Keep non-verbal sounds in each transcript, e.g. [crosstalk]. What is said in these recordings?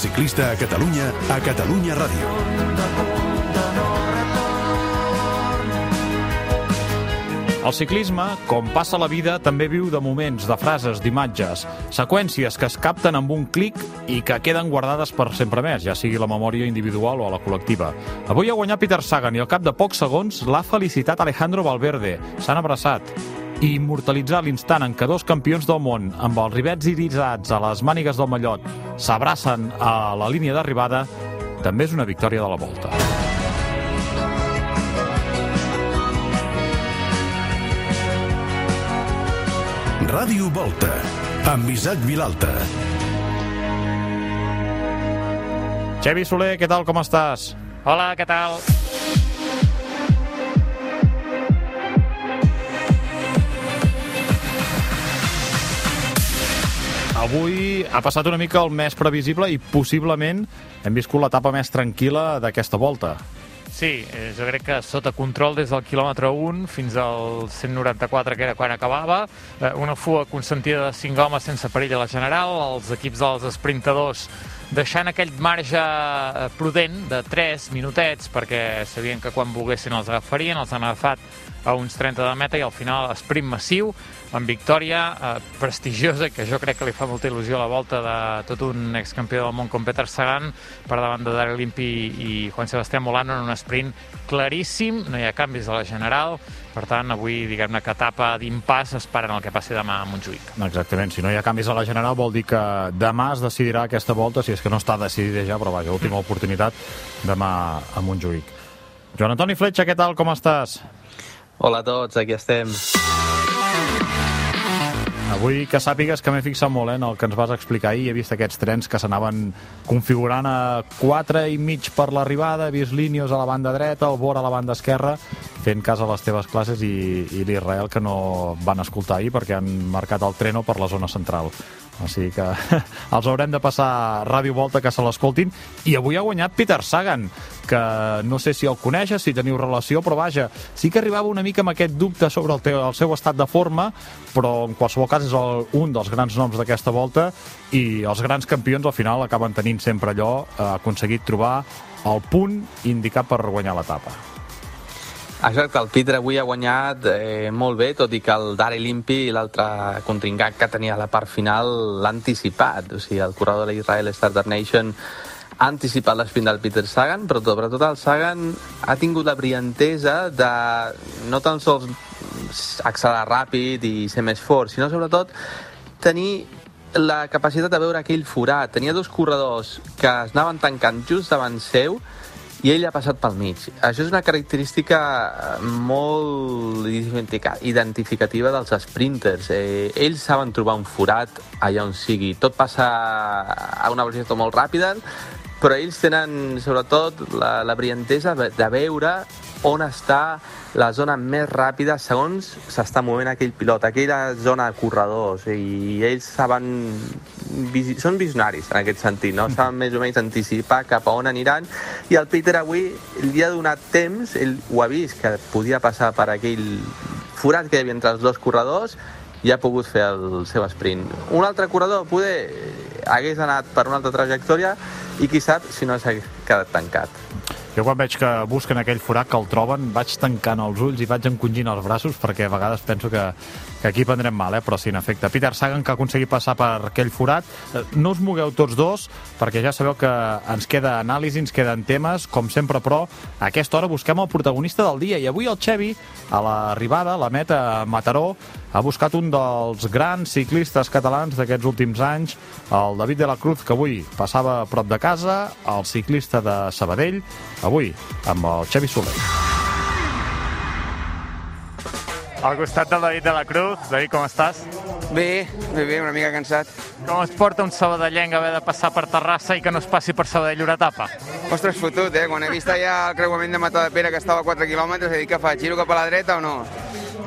Ciclista a Catalunya a Catalunya Ràdio. El ciclisme, com passa la vida, també viu de moments, de frases, d'imatges, seqüències que es capten amb un clic i que queden guardades per sempre més, ja sigui la memòria individual o a la col·lectiva. Avui ha guanyat Peter Sagan i al cap de pocs segons l'ha felicitat Alejandro Valverde. S'han abraçat i immortalitzar l'instant en què dos campions del món amb els rivets irisats a les mànigues del mallot s'abracen a la línia d'arribada també és una victòria de la volta. Ràdio Volta, amb Isaac Vilalta. Xevi Soler, què tal, com estàs? Hola, què tal? Avui ha passat una mica el més previsible i possiblement hem viscut l'etapa més tranquil·la d'aquesta volta. Sí, eh, jo crec que sota control des del quilòmetre 1 fins al 194, que era quan acabava. Eh, una fuga consentida de 5 homes sense perill a la general, els equips dels esprintadors deixant aquell marge eh, prudent de 3 minutets perquè sabien que quan volguessin els agafarien, els han agafat a uns 30 de meta i al final sprint massiu amb victòria eh, prestigiosa que jo crec que li fa molta il·lusió a la volta de tot un excampió del món com Peter Sagan per davant de Daryl Limpi i Juan Sebastián Molano en un sprint claríssim, no hi ha canvis a la general per tant avui diguem-ne que etapa d'impàs esperen el que passi demà a Montjuïc Exactament, si no hi ha canvis a la general vol dir que demà es decidirà aquesta volta, si és que no està decidida ja, però vaja, última oportunitat demà a Montjuïc. Joan Antoni Fletxa, què tal, com estàs? Hola a tots, aquí estem. Avui que sàpigues que m'he fixat molt eh, en el que ens vas explicar ahir. He vist aquests trens que s'anaven configurant a 4 i mig per l'arribada, he vist línies a la banda dreta, el bord a la banda esquerra, fent cas a les teves classes i, i l'Israel que no van escoltar ahir perquè han marcat el treno per la zona central. O sigui que [laughs] els haurem de passar Ràdio Volta que se l'escoltin. I avui ha guanyat Peter Sagan, que no sé si el coneixes, si teniu relació, però vaja, sí que arribava una mica amb aquest dubte sobre el, teu, el seu estat de forma, però en qualsevol cas és el, un dels grans noms d'aquesta volta i els grans campions al final acaben tenint sempre allò, eh, aconseguit trobar el punt indicat per guanyar l'etapa. Exacte, el Peter avui ha guanyat eh, molt bé, tot i que el Dari Limpi, l'altre contrincant que tenia a la part final, l'ha anticipat. O sigui, el corredor de l'Israel Starter Nation ha anticipat l'esprint del Peter Sagan, però sobretot el Sagan ha tingut la brillantesa de no tan sols accelerar ràpid i ser més fort, sinó sobretot tenir la capacitat de veure aquell forat. Tenia dos corredors que es anaven tancant just davant seu i ell ha passat pel mig. Això és una característica molt identificativa dels sprinters. Eh, ells saben trobar un forat allà on sigui. Tot passa a una velocitat molt ràpida, però ells tenen sobretot la, la brillantesa de veure on està la zona més ràpida segons s'està movent aquell pilot, aquella zona de corredors, i ells saben, són visionaris en aquest sentit, no? [laughs] saben més o menys anticipar cap a on aniran, i el Peter avui li ha donat temps, ell ho ha vist, que podia passar per aquell forat que hi havia entre els dos corredors, i ha pogut fer el seu sprint. Un altre corredor poder hagués anat per una altra trajectòria i qui sap si no s'ha quedat tancat. Jo quan veig que busquen aquell forat que el troben, vaig tancant els ulls i vaig encongint els braços perquè a vegades penso que, que aquí prendrem mal, eh? però sí, en efecte. Peter Sagan, que ha aconseguit passar per aquell forat. Eh, No us mogueu tots dos, perquè ja sabeu que ens queda anàlisi, ens queden temes, com sempre, però a aquesta hora busquem el protagonista del dia. I avui el Xevi, a l'arribada, a la meta a Mataró, ha buscat un dels grans ciclistes catalans d'aquests últims anys, el David de la Cruz, que avui passava a prop de casa, el ciclista de Sabadell, avui amb el Xevi Soler. Al costat del David de la Cruz. David, com estàs? Bé, bé, bé, una mica cansat. Com es porta un sabadellenc haver de passar per Terrassa i que no es passi per Sabadell una etapa? Ostres, fotut, eh? Quan he vist allà el creuament de Mata de Pere que estava a 4 quilòmetres, he dit que fa giro cap a la dreta o no?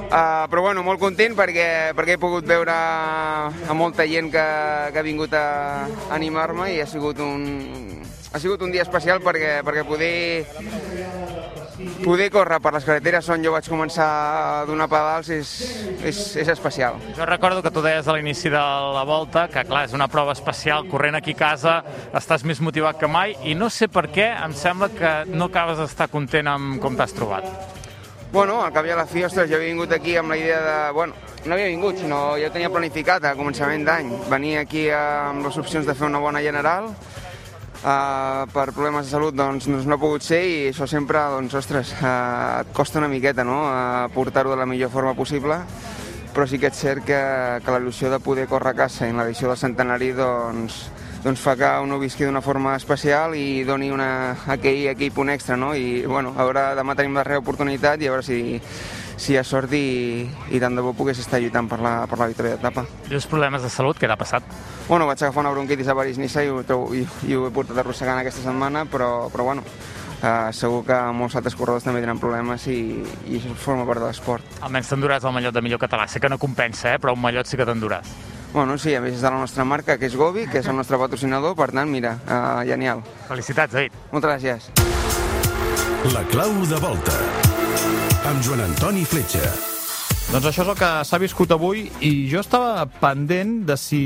Uh, però bueno, molt content perquè, perquè he pogut veure a molta gent que, que ha vingut a animar-me i ha sigut un, ha sigut un dia especial perquè, perquè poder poder córrer per les carreteres on jo vaig començar a donar pedals és, és, és especial. Jo recordo que tu deies a l'inici de la volta que, clar, és una prova especial, corrent aquí a casa, estàs més motivat que mai, i no sé per què, em sembla que no acabes d'estar content amb com t'has trobat. Bueno, al cap i a la fi, ostres, jo havia vingut aquí amb la idea de... Bueno, no havia vingut, sinó ja ho tenia planificat a començament d'any. Venir aquí amb les opcions de fer una bona general, uh, per problemes de salut doncs, doncs no ha pogut ser i això sempre, doncs, ostres, uh, et costa una miqueta, no?, uh, portar-ho de la millor forma possible, però sí que és cert que, que la il·lusió de poder córrer a casa en l'edició del centenari, doncs, doncs fa que un ho visqui d'una forma especial i doni una, aquell, aquell punt extra, no? I, bueno, a veure, demà tenim la reoportunitat i a veure si, si hi ha sort i, i tant de bo pogués estar lluitant per la, per la victòria d'etapa. I els problemes de salut, què t'ha passat? Bueno, vaig agafar una bronquitis a París-Niça i, ho- i, i ho he portat arrossegant aquesta setmana, però, però bueno, eh, segur que molts altres corredors també tenen problemes i, i això forma part de l'esport. Almenys t'enduràs el mallot de millor català. Sé que no compensa, eh? però un mallot sí que t'enduràs. Bueno, sí, a més és de la nostra marca, que és Gobi, que és el nostre patrocinador, per tant, mira, uh, genial. Felicitats, David. Moltes gràcies. La clau de volta. Amb Joan Antoni Fletxa. Doncs això és el que s'ha viscut avui i jo estava pendent de si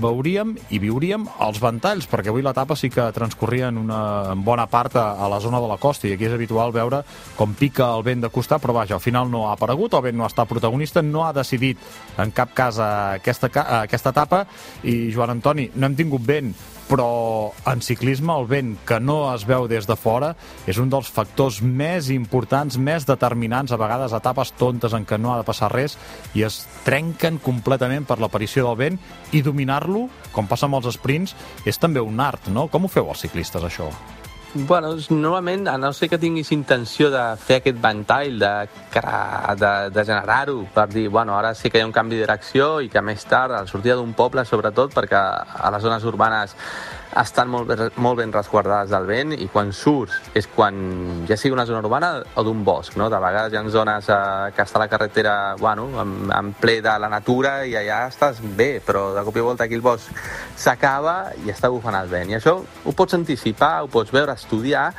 veuríem i viuríem els ventalls, perquè avui l'etapa sí que transcorria en una en bona part a, a la zona de la costa i aquí és habitual veure com pica el vent de costar, però vaja, al final no ha aparegut, el vent no està protagonista, no ha decidit en cap cas aquesta, aquesta etapa i Joan Antoni, no hem tingut vent però en ciclisme el vent que no es veu des de fora és un dels factors més importants, més determinants, a vegades etapes tontes en què no ha de passar res i es trenquen completament per l'aparició del vent i dominar-lo, com passa amb els sprints, és també un art, no? Com ho feu els ciclistes, això? Bueno, normalment, a no ser que tinguis intenció de fer aquest ventall, de, de, de generar-ho, per dir, bueno, ara sí que hi ha un canvi de direcció i que més tard, a la sortida d'un poble, sobretot, perquè a les zones urbanes estan molt, molt ben resguardades del vent i quan surts és quan ja sigui una zona urbana o d'un bosc, no? De vegades hi ha zones eh, que està la carretera, bueno, en, en ple de la natura i allà estàs bé, però de cop i volta aquí el bosc s'acaba i està bufant el vent. I això ho pots anticipar, ho pots veure, estudiar,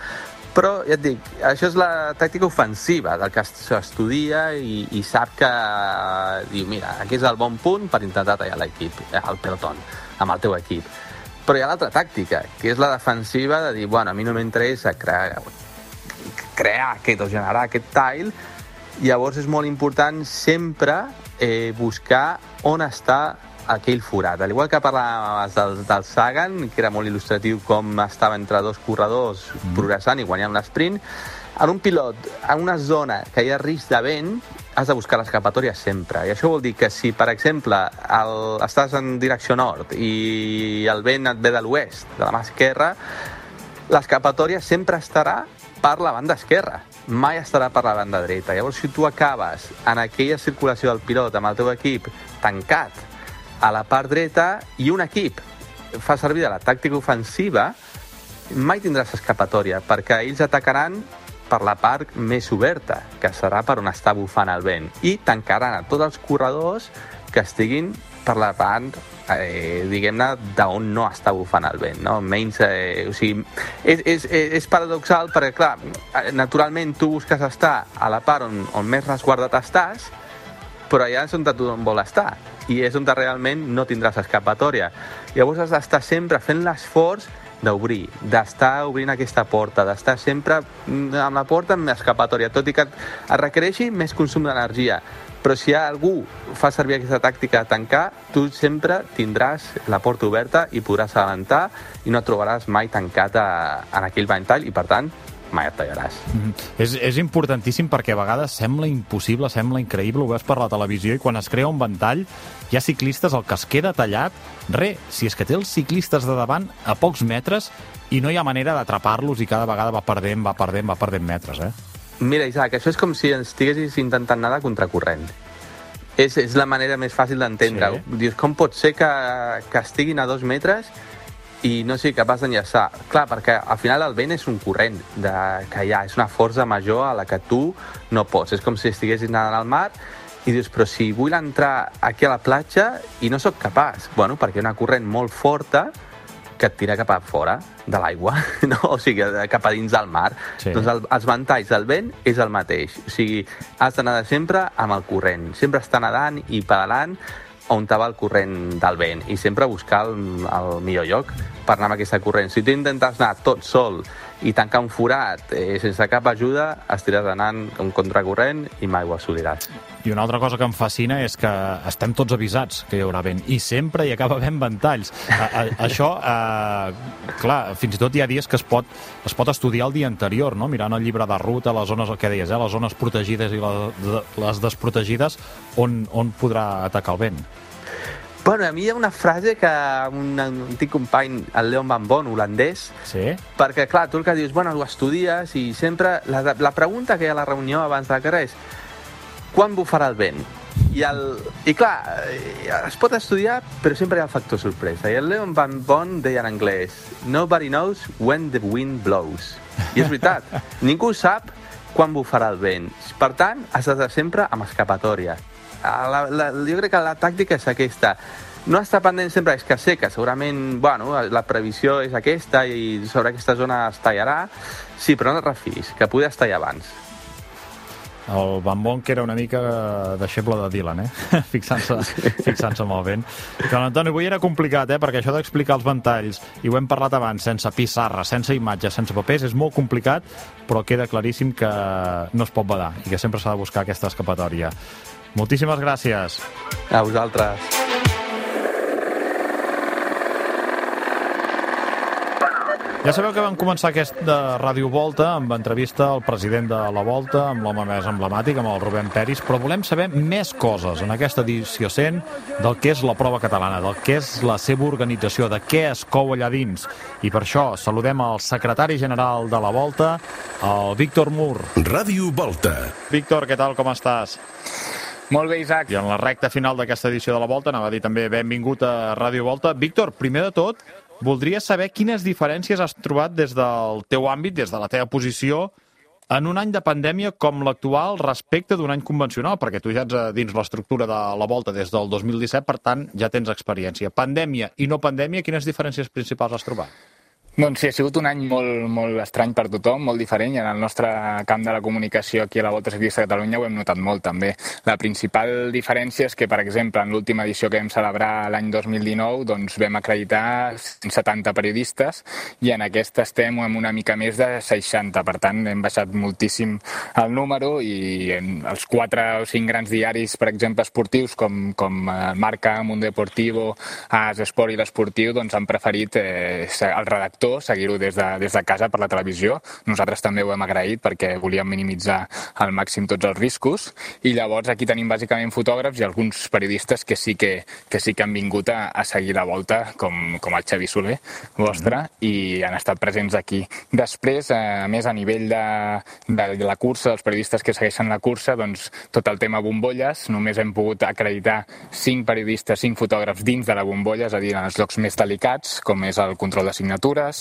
però ja et dic, això és la tàctica ofensiva del que s'estudia i, i sap que eh, diu, mira, aquí és el bon punt per intentar tallar l'equip, eh, el pelotón, amb el teu equip. Però hi ha l'altra tàctica, que és la defensiva de dir, bueno, a mi no m'interessa crear, crear aquest o generar aquest tile, llavors és molt important sempre eh, buscar on està aquell forat. Al igual que parlaves del, del Sagan, que era molt il·lustratiu com estava entre dos corredors progressant i guanyant l'esprint, en un pilot, en una zona que hi ha risc de vent, has de buscar l'escapatòria sempre. I això vol dir que si, per exemple, el, estàs en direcció nord i el vent et ve de l'oest, de la mà esquerra, l'escapatòria sempre estarà per la banda esquerra, mai estarà per la banda dreta. Llavors, si tu acabes en aquella circulació del pilot amb el teu equip tancat a la part dreta i un equip. Fa servir de la tàctica ofensiva, mai tindràs escapatòria, perquè ells atacaran per la part més oberta, que serà per on està bufant el vent, i tancaran a tots els corredors que estiguin per la part, eh, diguem-ne, d'on no està bufant el vent, no? Menys, eh, o sigui, és, és, és paradoxal perquè, clar, naturalment tu busques estar a la part on, on més resguardat estàs, però allà és on tothom vol estar i és on realment no tindràs escapatòria. Llavors has d'estar sempre fent l'esforç d'obrir, d'estar obrint aquesta porta, d'estar sempre mm, amb la porta amb escapatòria, tot i que et, requereixi més consum d'energia. Però si algú fa servir aquesta tàctica de tancar, tu sempre tindràs la porta oberta i podràs adelantar i no et trobaràs mai tancat a, en aquell ventall i, per tant, mai et tallaràs. Mm és, és importantíssim perquè a vegades sembla impossible, sembla increïble, ho veus per la televisió i quan es crea un ventall hi ha ciclistes el que es queda tallat re, si és que té els ciclistes de davant a pocs metres i no hi ha manera d'atrapar-los i cada vegada va perdent, va perdent, va perdent metres, eh? Mira, Isaac, això és com si estiguessis intentant nedar contracorrent. És, és la manera més fàcil d'entendre-ho. Sí. Dius, com pot ser que, que estiguin a dos metres i no sigui capaç d'enllaçar? Clar, perquè al final el vent és un corrent de, que hi ha, és una força major a la que tu no pots. És com si estiguessis nedant al mar i dius, però si vull entrar aquí a la platja i no sóc capaç, bueno, perquè hi ha una corrent molt forta que et tira cap a fora de l'aigua, [laughs] no? o sigui, cap a dins del mar. Sí. Doncs el, els ventalls del vent és el mateix. O sigui, has de nedar sempre amb el corrent. Sempre estar nedant i pedalant on te va el corrent del vent i sempre buscar el, el millor lloc per anar amb aquesta corrent. Si tu intentes anar tot sol i tancar un forat eh, sense cap ajuda, estiràs anant un contracorrent i mai ho assoliràs. I una altra cosa que em fascina és que estem tots avisats que hi haurà vent i sempre hi acaba havent ventalls. A, a, això, eh, clar, fins i tot hi ha dies que es pot, es pot estudiar el dia anterior, no? mirant el llibre de ruta, les zones, el que deies, eh? les zones protegides i les, les desprotegides, on, on podrà atacar el vent. Bueno, a mi hi ha una frase que un antic company, el Leon Van Bon, holandès, Sí? perquè, clar, tu el que dius, bueno, ho estudies i sempre... La, la pregunta que hi ha a la reunió abans de la carrera és quan bufarà el vent? I, el, I clar, eh, es pot estudiar, però sempre hi ha el factor sorpresa. I el Leon Van Bon deia en anglès Nobody knows when the wind blows. I és veritat, [laughs] ningú sap quan bufarà el vent. Per tant, has d'estar sempre amb escapatòria. La, la, jo crec que la tàctica és aquesta. No estar pendent sempre és que sé que segurament bueno, la previsió és aquesta i sobre aquesta zona es tallarà. Sí, però no et refis, que poder es tallar abans. El Van Bon, que era una mica deixeble de Dylan, eh? [laughs] fixant-se fixant amb el vent. Que l'Antoni, avui era complicat, eh? perquè això d'explicar els ventalls, i ho hem parlat abans, sense pissarra, sense imatges, sense papers, és molt complicat, però queda claríssim que no es pot badar i que sempre s'ha de buscar aquesta escapatòria. Moltíssimes gràcies. A vosaltres. Ja sabeu que vam començar aquesta Ràdio Volta amb entrevista al president de la Volta, amb l'home més emblemàtic, amb el Rubén Peris, però volem saber més coses en aquesta edició 100 del que és la prova catalana, del que és la seva organització, de què es cou allà dins. I per això saludem al secretari general de la Volta, el Víctor Mur. Ràdio Volta. Víctor, què tal, com estàs? Molt bé, Isaac. I en la recta final d'aquesta edició de la Volta, anava a dir també benvingut a Ràdio Volta. Víctor, primer de tot, voldria saber quines diferències has trobat des del teu àmbit, des de la teva posició, en un any de pandèmia com l'actual respecte d'un any convencional, perquè tu ja ets a dins l'estructura de la volta des del 2017, per tant, ja tens experiència. Pandèmia i no pandèmia, quines diferències principals has trobat? Doncs sí, ha sigut un any molt, molt estrany per tothom, molt diferent, i en el nostre camp de la comunicació aquí a la Volta Ciclista de Catalunya ho hem notat molt també. La principal diferència és que, per exemple, en l'última edició que vam celebrar l'any 2019, doncs vam acreditar 170 periodistes i en aquesta estem amb una mica més de 60, per tant hem baixat moltíssim el número i en els quatre o cinc grans diaris, per exemple, esportius com, com el Marca, Mundo Deportivo, AS Esport i l'Esportiu, doncs han preferit eh, el redactor sector, seguir-ho des, de, des de casa per la televisió. Nosaltres també ho hem agraït perquè volíem minimitzar al màxim tots els riscos i llavors aquí tenim bàsicament fotògrafs i alguns periodistes que sí que, que, sí que han vingut a, a seguir la volta, com, com el Xavi Soler, vostre, mm -hmm. i han estat presents aquí. Després, eh, a més, a nivell de, de, de la cursa, dels periodistes que segueixen la cursa, doncs tot el tema bombolles, només hem pogut acreditar cinc periodistes, cinc fotògrafs dins de la bombolla, és a dir, en els llocs més delicats, com és el control de signatures,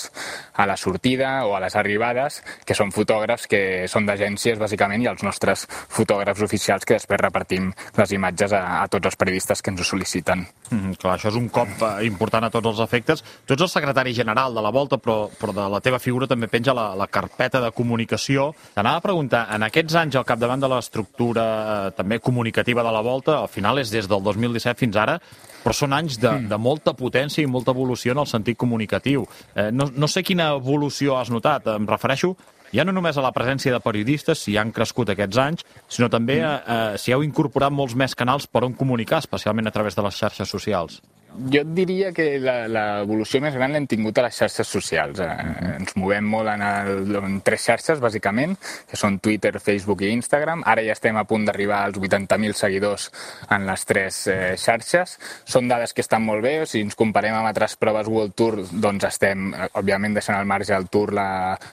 a la sortida o a les arribades, que són fotògrafs que són d'agències, bàsicament, i els nostres fotògrafs oficials que després repartim les imatges a, a tots els periodistes que ens ho sol·liciten. Mm, clar, això és un cop eh, important a tots els efectes. Tu ets el secretari general de la Volta, però, però de la teva figura també penja la, la carpeta de comunicació. T'anava a preguntar, en aquests anys al capdavant de l'estructura eh, també comunicativa de la Volta, al final és des del 2017 fins ara, però són anys de, de molta potència i molta evolució en el sentit comunicatiu. Eh, no, no sé quina evolució has notat, em refereixo ja no només a la presència de periodistes, si han crescut aquests anys, sinó també a, a, si heu incorporat molts més canals per on comunicar, especialment a través de les xarxes socials. Jo et diria que l'evolució més gran l'hem tingut a les xarxes socials. Eh, ens movem molt en, el, en tres xarxes, bàsicament, que són Twitter, Facebook i Instagram. Ara ja estem a punt d'arribar als 80.000 seguidors en les tres eh, xarxes. Són dades que estan molt bé. Si ens comparem amb altres proves World Tour, doncs estem, eh, òbviament, deixant al marge el Tour, la,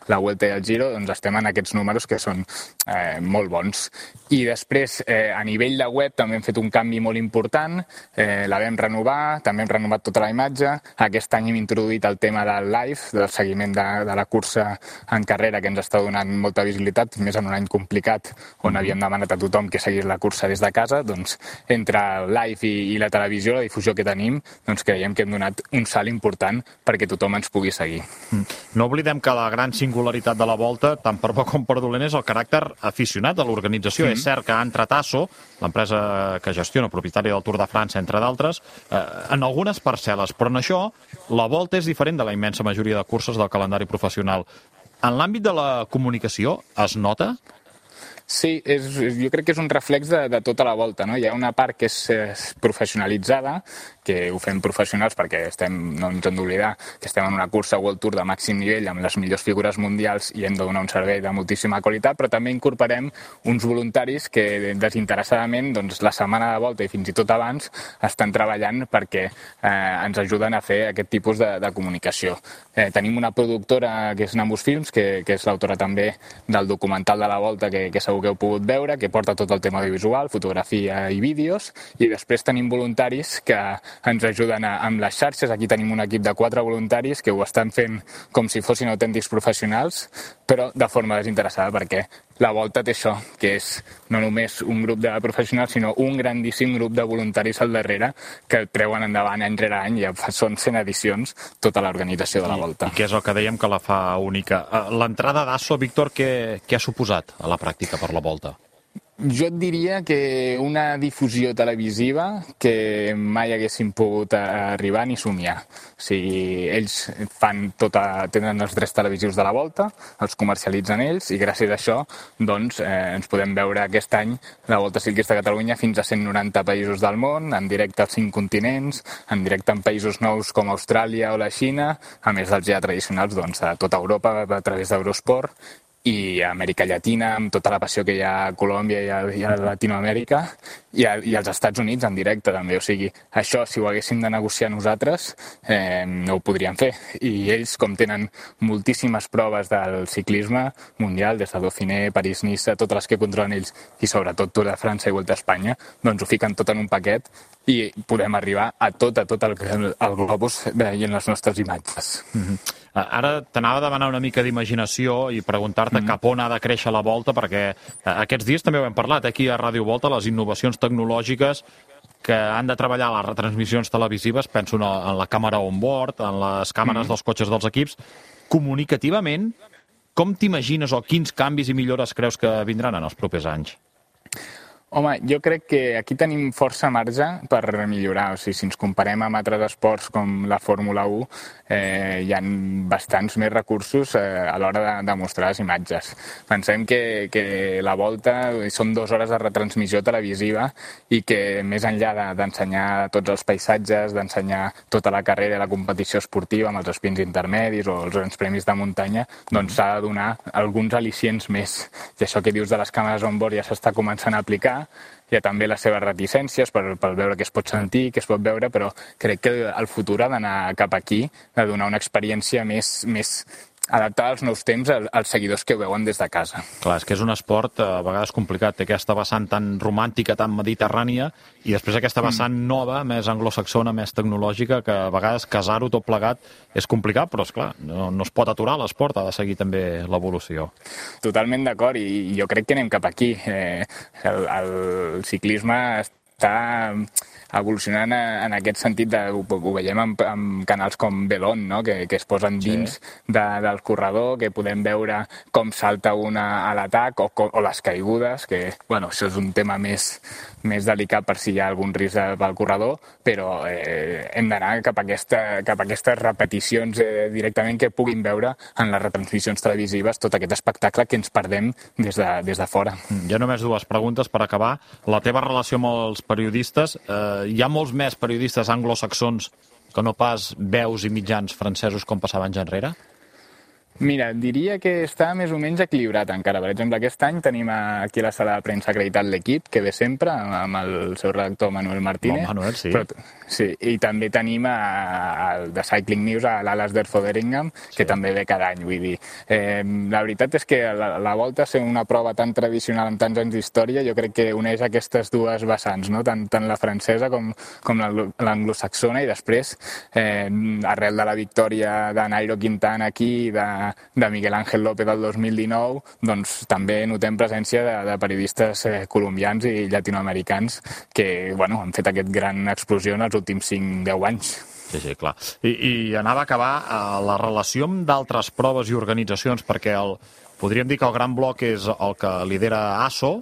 la Vuelta i el Giro, doncs estem en aquests números que són eh, molt bons. I després, eh, a nivell de web, també hem fet un canvi molt important. Eh, la vam renovar, també hem renovat tota la imatge. Aquest any hem introduït el tema del live, del seguiment de, de la cursa en carrera, que ens està donant molta visibilitat, més en un any complicat, on havíem demanat a tothom que seguís la cursa des de casa. Doncs, entre el live i, i la televisió, la difusió que tenim, doncs creiem que hem donat un salt important perquè tothom ens pugui seguir. Mm. No oblidem que la gran singularitat de la volta, tant per bo com per dolent, és el caràcter aficionat de l'organització. Mm -hmm. És cert que Antratasso, l'empresa que gestiona, propietària del Tour de França, entre d'altres, eh, en algunes parcel·les, però en això la volta és diferent de la immensa majoria de curses del calendari professional. En l'àmbit de la comunicació es nota? Sí, és, jo crec que és un reflex de, de tota la volta. No? Hi ha una part que és, és professionalitzada, que ho fem professionals perquè estem, no ens hem d'oblidar que estem en una cursa World Tour de màxim nivell amb les millors figures mundials i hem de donar un servei de moltíssima qualitat, però també incorporem uns voluntaris que desinteressadament doncs, la setmana de volta i fins i tot abans estan treballant perquè eh, ens ajuden a fer aquest tipus de, de comunicació. Eh, tenim una productora que és Namus Films, que, que és l'autora també del documental de la volta que, que segur que heu pogut veure, que porta tot el tema audiovisual, fotografia i vídeos, i després tenim voluntaris que ens ajuden a, amb les xarxes. Aquí tenim un equip de quatre voluntaris que ho estan fent com si fossin autèntics professionals, però de forma desinteressada, perquè la volta té això, que és no només un grup de professionals, sinó un grandíssim grup de voluntaris al darrere que treuen endavant any rere any, ja són 100 edicions, tota l'organització de la volta. I, I què és el que dèiem que la fa única? Eh, l'entrada d'Asso, Víctor, què, què ha suposat a la pràctica per la volta? Jo et diria que una difusió televisiva que mai haguéssim pogut arribar ni somiar. O sigui, ells fan tota, tenen els drets televisius de la volta, els comercialitzen ells i gràcies a això doncs, eh, ens podem veure aquest any la Volta Ciclista de Catalunya fins a 190 països del món, en directe als cinc continents, en directe en països nous com Austràlia o la Xina, a més dels ja tradicionals doncs, a tota Europa a través d'Eurosport i a Amèrica Llatina, amb tota la passió que hi ha a Colòmbia i a, i a Latinoamèrica, i, a, i als Estats Units en directe també. O sigui, això, si ho haguéssim de negociar nosaltres, eh, no ho podríem fer. I ells, com tenen moltíssimes proves del ciclisme mundial, des de Dauphiné, París-Niça, totes les que controlen ells, i sobretot Tour de França i Volta a Espanya, doncs ho fiquen tot en un paquet i podem arribar a tot, a tot el, el globus veient les nostres imatges. Mm -hmm. Ara t'anava a demanar una mica d'imaginació i preguntar-te mm -hmm. cap on ha de créixer la volta, perquè aquests dies també ho hem parlat aquí a Ràdio Volta, les innovacions tecnològiques que han de treballar les retransmissions televisives, penso en la càmera on-board, en les càmeres mm -hmm. dels cotxes dels equips, comunicativament, com t'imagines o quins canvis i millores creus que vindran en els propers anys? Home, jo crec que aquí tenim força marge per millorar. O sigui, si ens comparem amb altres esports com la Fórmula 1, eh, hi ha bastants més recursos eh, a l'hora de, de mostrar les imatges. Pensem que, que la volta són dues hores de retransmissió televisiva i que més enllà d'ensenyar de, tots els paisatges, d'ensenyar tota la carrera i la competició esportiva amb els espins intermedis o els grans premis de muntanya, doncs s'ha de donar alguns al·licients més. I això que dius de les càmeres on board ja s'està començant a aplicar hi ha també les seves reticències per, per veure què es pot sentir, què es pot veure, però crec que el futur ha d'anar cap aquí, de donar una experiència més, més adaptar als nous temps als seguidors que ho veuen des de casa. Clar, és que és un esport eh, a vegades complicat, té aquesta vessant tan romàntica, tan mediterrània, i després aquesta mm. vessant mm. nova, més anglosaxona, més tecnològica, que a vegades casar-ho tot plegat és complicat, però és clar, no, no es pot aturar l'esport, ha de seguir també l'evolució. Totalment d'acord, i jo crec que anem cap aquí. Eh, el, el ciclisme està evolucionant en aquest sentit, de, ho, ho veiem en, en canals com Belon, no? que, que es posen dins sí. de, del corredor, que podem veure com salta una a l'atac o, o les caigudes, que bueno, això és un tema més, més delicat per si hi ha algun risc pel corredor, però eh, hem d'anar cap, a aquesta, cap a aquestes repeticions eh, directament que puguin veure en les retransmissions televisives tot aquest espectacle que ens perdem des de, des de fora. Mm, hi ha només dues preguntes per acabar. La teva relació amb els periodistes, eh, hi ha molts més periodistes anglosaxons que no pas veus i mitjans francesos com passava anys enrere? Mira, diria que està més o menys equilibrat encara. Per exemple, aquest any tenim aquí a la sala de premsa acreditat l'equip, que ve sempre, amb el seu redactor Manuel Martínez. Bon, Manuel, sí. Però, sí. I també tenim a, a, el de Cycling News, a l'Alasdair Foderingham, sí. que també ve cada any, vull dir. Eh, la veritat és que la, la Volta, sent una prova tan tradicional amb tants anys d'història, jo crec que uneix aquestes dues vessants, no? tant, tant la francesa com, com l'anglosaxona, i després, eh, arrel de la victòria de Nairo Quintana aquí, de, de Miguel Ángel López del 2019, doncs també notem presència de, de periodistes eh, colombians i llatinoamericans que bueno, han fet aquest gran explosió en els últims 5-10 anys. Sí, sí, clar. I, i anava a acabar eh, la relació amb d'altres proves i organitzacions, perquè el, podríem dir que el gran bloc és el que lidera ASO,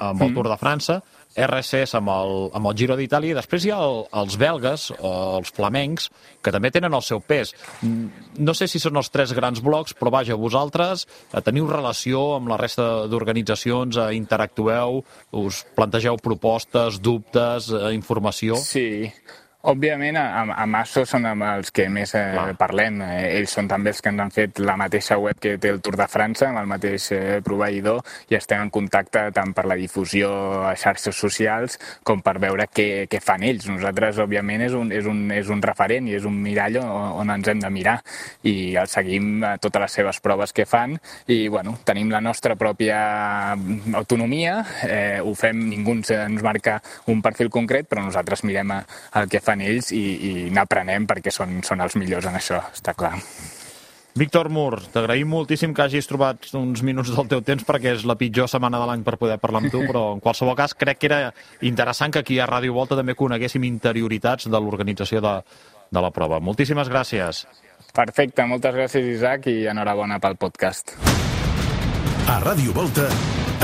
amb el mm. Tour de França, RCS amb el, amb el Giro d'Itàlia i després hi ha el, els belgues o els flamencs que també tenen el seu pes. No sé si són els tres grans blocs, però vaja, vosaltres eh, teniu relació amb la resta d'organitzacions, eh, interactueu, us plantegeu propostes, dubtes, eh, informació? Sí, Òbviament, a, a Masso són amb els que més eh, parlem. Eh, ells són també els que ens han fet la mateixa web que té el Tour de França, amb el mateix eh, proveïdor, i estem en contacte tant per la difusió a xarxes socials com per veure què, què fan ells. Nosaltres, òbviament, és un, és, un, és un referent i és un mirall on, on ens hem de mirar i el seguim a totes les seves proves que fan i, bueno, tenim la nostra pròpia autonomia, eh, ho fem, ningú ens marca un perfil concret, però nosaltres mirem el que fan fan ells i, i n'aprenem perquè són, són els millors en això, està clar. Víctor Mur, t'agraïm moltíssim que hagis trobat uns minuts del teu temps perquè és la pitjor setmana de l'any per poder parlar amb tu, però en qualsevol cas crec que era interessant que aquí a Ràdio Volta també coneguéssim interioritats de l'organització de, de la prova. Moltíssimes gràcies. Perfecte, moltes gràcies Isaac i enhorabona pel podcast. A Ràdio Volta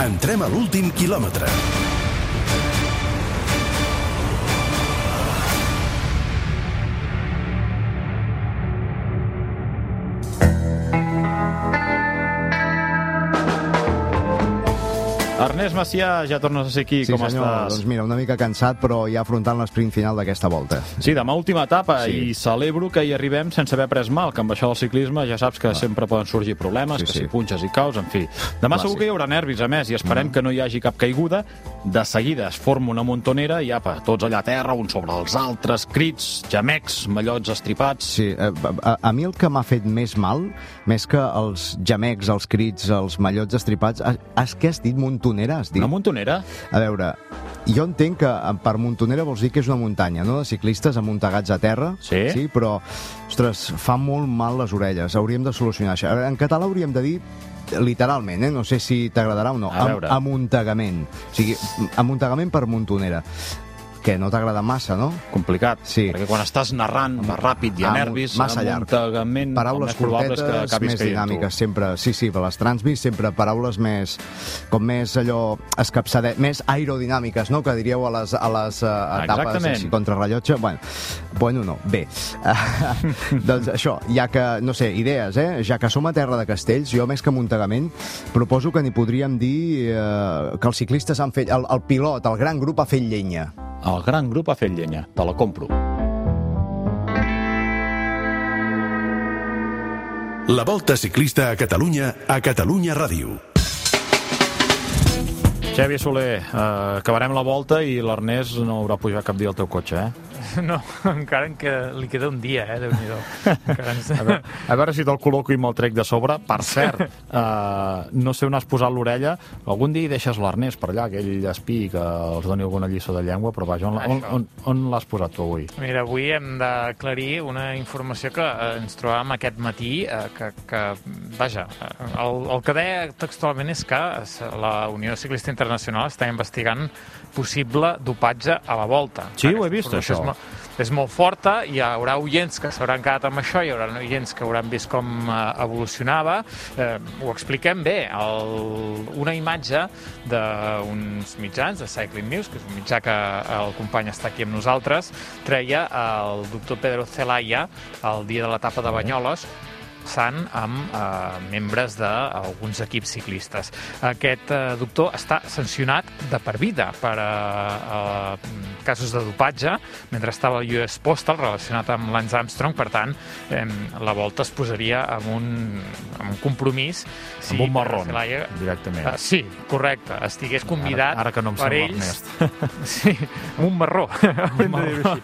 entrem a l'últim quilòmetre. Ernest Macià, ja tornes a ser aquí, sí, com senyor. estàs? Doncs mira, una mica cansat, però ja afrontant l'esprint final d'aquesta volta. Sí, demà última etapa Sí. i celebro que hi arribem sense haver pres mal, que amb això del ciclisme ja saps que sempre poden sorgir problemes, Sí, que sí. si punxes i caus, en fi. Demà Clàssic. segur que hi haurà nervis, a més, i Mm. esperem que no hi hagi cap caiguda. De seguida es forma una montonera i apa, tots allà a terra, uns sobre els altres, crits, gemecs, mallots estripats... Sí, a, a, a mi el que m'ha fet més mal, més que els gemecs, els crits, els mallots estripats, és que has dit montonera, has dit. Una montonera? A veure, jo entenc que eh, per montonera vols dir que és una muntanya, no?, de ciclistes amuntegats a terra. Sí. Sí, però, ostres, fa molt mal les orelles. Hauríem de solucionar això. En català hauríem de dir literalment, eh? no sé si t'agradarà o no, A veure. amuntegament. O sigui, amuntegament per montonera. Que no t'agrada massa, no? Complicat, Sí. perquè quan estàs narrant va ràpid i a Amu- nervis, massa llarg. amuntegament, el Paraules més probable és que més dinàmiques, tu. sempre. Sí, sí, per les transmis sempre paraules més, com més allò, escapçadet, més aerodinàmiques, no?, que diríeu a les, a les uh, etapes Exactament. així, contrarrellotge. Bueno, bueno, no, bé. [laughs] doncs això, ja que, no sé, idees, eh? Ja que som a terra de castells, jo més que muntegament, proposo que n'hi podríem dir eh, que els ciclistes han fet, el, el pilot, el gran grup ha fet llenya. El gran grup ha fet llenya, te la compro. La Volta Ciclista a Catalunya a Catalunya Ràdio. Xavi Soler, eh, acabarem la volta i l'Ernest no haurà pujat cap dia al teu cotxe, eh? [laughs] No, encara en que li queda un dia, eh, Déu-n'hi-do. Ens... A veure, a veure si te'l col·loco i me'l trec de sobre. Per cert, uh, [laughs] no sé on has posat l'orella. Algun dia hi deixes l'Ernest per allà, aquell espí que els doni alguna lliçó de llengua, però vaja, on, on, on, on l'has posat tu avui? Mira, avui hem d'aclarir una informació que eh, ens trobàvem aquest matí, eh, que, que vaja, eh, el, el que deia textualment és que la Unió Ciclista Internacional està investigant possible dopatge a la volta. Sí, ho he vist, això. És, mo- és molt forta, hi haurà oients que s'hauran quedat amb això, hi haurà oients que hauran vist com eh, evolucionava. Eh, ho expliquem bé. El, una imatge d'uns mitjans, de Cycling News, que és un mitjà que el company està aquí amb nosaltres, treia el doctor Pedro Celaya el dia de l'etapa de Banyoles, sant amb eh, membres d'alguns equips ciclistes. Aquest eh, doctor està sancionat de per vida per eh, eh, casos de dopatge, mentre estava el US Postal relacionat amb Lance Armstrong, per tant, eh, la volta es posaria amb un, amb un compromís. Si amb un marrón, Celaya, directament. Uh, sí, correcte, estigués convidat ara, ara que no em per ells... [laughs] Sí, un marró. [laughs] Un marró.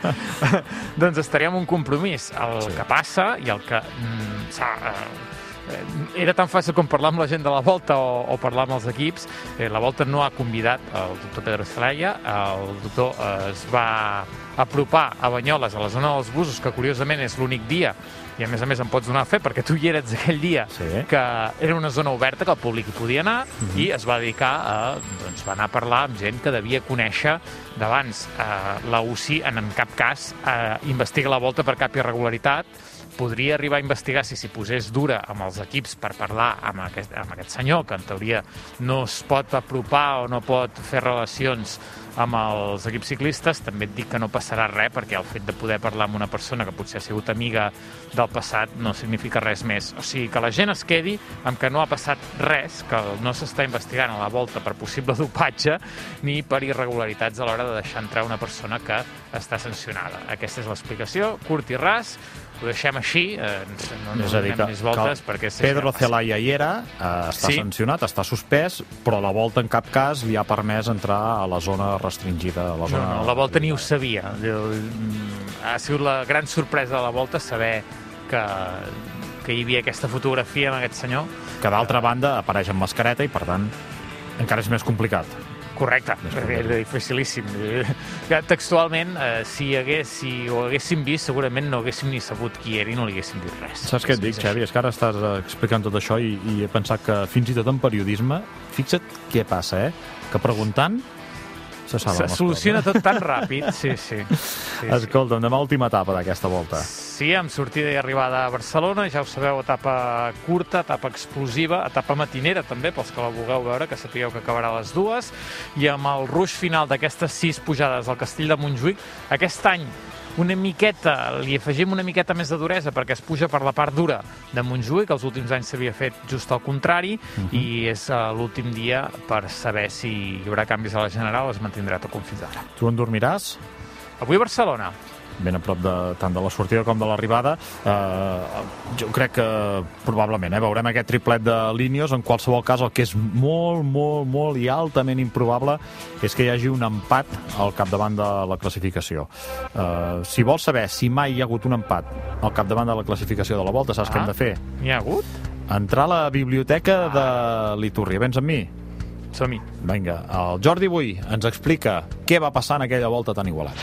[laughs] doncs estaríem un compromís. El sí. que passa i el que... Mm, eh, era tan fàcil com parlar amb la gent de la Volta o, o parlar amb els equips. Eh, la Volta no ha convidat el doctor Pedro Celaya, el doctor eh, es va apropar a Banyoles, a la zona dels busos, que curiosament és l'únic dia i a més a més em pots donar fe perquè tu hi eres aquell dia sí. que era una zona oberta que el públic hi podia anar uh mhm. -huh. i es va dedicar a, doncs, va anar a parlar amb gent que devia conèixer d'abans. Eh, la UCI en, en cap cas eh, investiga la volta per cap irregularitat podria arribar a investigar si s'hi posés dura amb els equips per parlar amb aquest, amb aquest senyor, que en teoria no es pot apropar o no pot fer relacions amb els equips ciclistes, també et dic que no passarà res perquè el fet de poder parlar amb una persona que potser ha sigut amiga del passat no significa res més. O sigui, que la gent es quedi amb que no ha passat res, que no s'està investigant a la volta per possible [laughs] dopatge ni per irregularitats a l'hora de deixar entrar una persona que està sancionada. Aquesta és l'explicació, curt i ras, ho deixem així, eh, no ens donem més voltes perquè... Pedro Celaya hi era, eh, està sí? sancionat, està suspès, però la volta en cap cas li ha permès entrar a la zona restringida. A la, zona... no, no, la volta ni ho sabia. Mm, ha sigut la gran sorpresa de la volta saber que, que hi havia aquesta fotografia amb aquest senyor. Que d'altra banda apareix amb mascareta i per tant encara és més complicat. Correcte, és dificilíssim. Textualment, eh, si, hagués, si ho haguéssim vist, segurament no haguéssim ni sabut qui era i no li haguéssim dit res. Saps què et dic, Xavi? És que ara estàs eh, explicant tot això i, i he pensat que fins i tot en periodisme, fixa't què passa, eh? Que preguntant se, se soluciona tot tan ràpid, sí, sí. sí Escolta'm, demà última etapa d'aquesta volta. Sí, amb sortida i arribada a Barcelona, ja ho sabeu, etapa curta, etapa explosiva, etapa matinera també, pels que la vulgueu veure, que sapigueu que acabarà a les dues, i amb el ruix final d'aquestes sis pujades al Castell de Montjuïc, aquest any una miqueta, li afegim una miqueta més de duresa perquè es puja per la part dura de Montjuïc, que els últims anys s'havia fet just al contrari, uh mhm. -huh. i és uh, l'últim dia per saber si hi haurà canvis a la General es mantindrà tot com fins ara. Tu en dormiràs? Avui a Barcelona ben a prop de, tant de la sortida com de l'arribada. Eh, jo crec que probablement eh, veurem aquest triplet de línies. En qualsevol cas, el que és molt, molt, molt i altament improbable és que hi hagi un empat al capdavant de la classificació. Eh, si vols saber si mai hi ha hagut un empat al capdavant de la classificació de la volta, saps ah, què hem de fer? N'hi ha hagut? Entrar a la biblioteca ah. de l'Iturri. Vens amb mi? Som-hi. Vinga, el Jordi Bui ens explica què va passar en aquella volta tan igualada.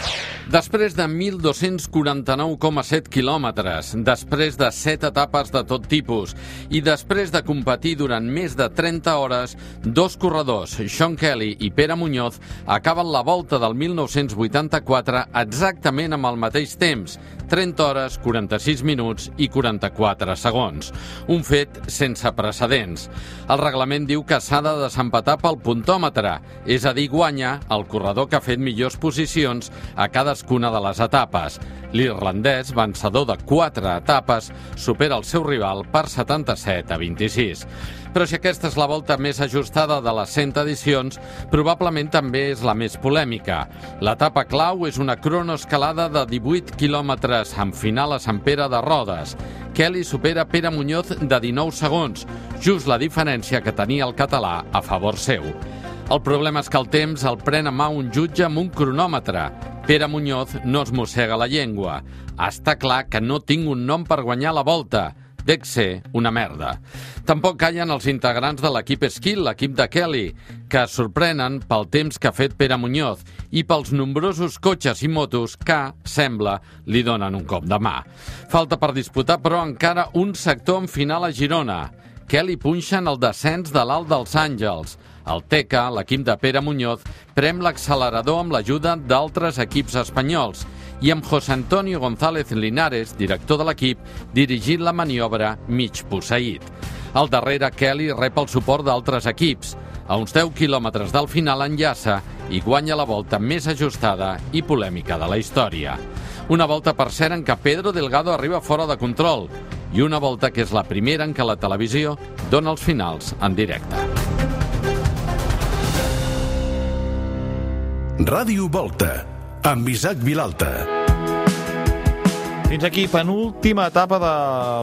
Després de 1.249,7 quilòmetres, després de 7 etapes de tot tipus i després de competir durant més de 30 hores, dos corredors, Sean Kelly i Pere Muñoz, acaben la volta del 1984 exactament amb el mateix temps, 30 hores, 46 minuts i 44 segons. Un fet sense precedents. El reglament diu que s'ha de desempatar pel puntòmetre, és a dir, guanya el corredor que ha fet millors posicions a cadascuna de les etapes. L'irlandès, vencedor de 4 etapes, supera el seu rival per 77 a 26. Però si aquesta és la volta més ajustada de les 100 edicions, probablement també és la més polèmica. L'etapa clau és una cronoescalada de 18 quilòmetres amb final a Sant Pere de Rodes. Kelly supera Pere Muñoz de 19 segons, just la diferència que tenia el català a favor seu. El problema és que el temps el pren a mà un jutge amb un cronòmetre. Pere Muñoz no es mossega la llengua. Està clar que no tinc un nom per guanyar la volta. Dec ser una merda. Tampoc callen els integrants de l'equip Skill, l'equip de Kelly, que sorprenen pel temps que ha fet Pere Muñoz i pels nombrosos cotxes i motos que, sembla, li donen un cop de mà. Falta per disputar, però, encara un sector en final a Girona. Kelly punxen el descens de l'Alt dels Àngels. El TECA, l'equip de Pere Muñoz, prem l'accelerador amb l'ajuda d'altres equips espanyols i amb José Antonio González Linares, director de l'equip, dirigint la maniobra mig posseït. Al darrere, Kelly rep el suport d'altres equips. A uns 10 quilòmetres del final enllaça i guanya la volta més ajustada i polèmica de la història. Una volta, per cert, en què Pedro Delgado arriba fora de control i una volta que és la primera en què la televisió dona els finals en directe. Ràdio Volta amb Isaac Vilalta. Fins aquí, penúltima etapa de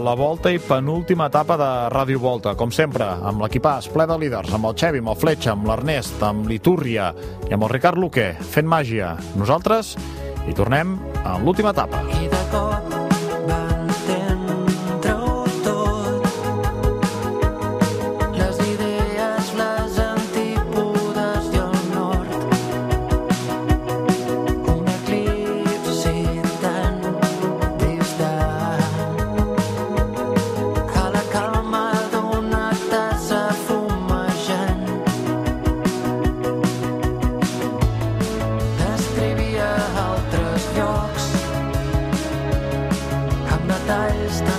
la Volta i penúltima etapa de Ràdio Volta. Com sempre, amb l'equipàs ple de líders, amb el Xevi, amb el Fletxa, amb l'Ernest, amb l'Itúrria i amb el Ricard Luque, fent màgia. Nosaltres hi tornem amb l'última etapa. I Descrivia altres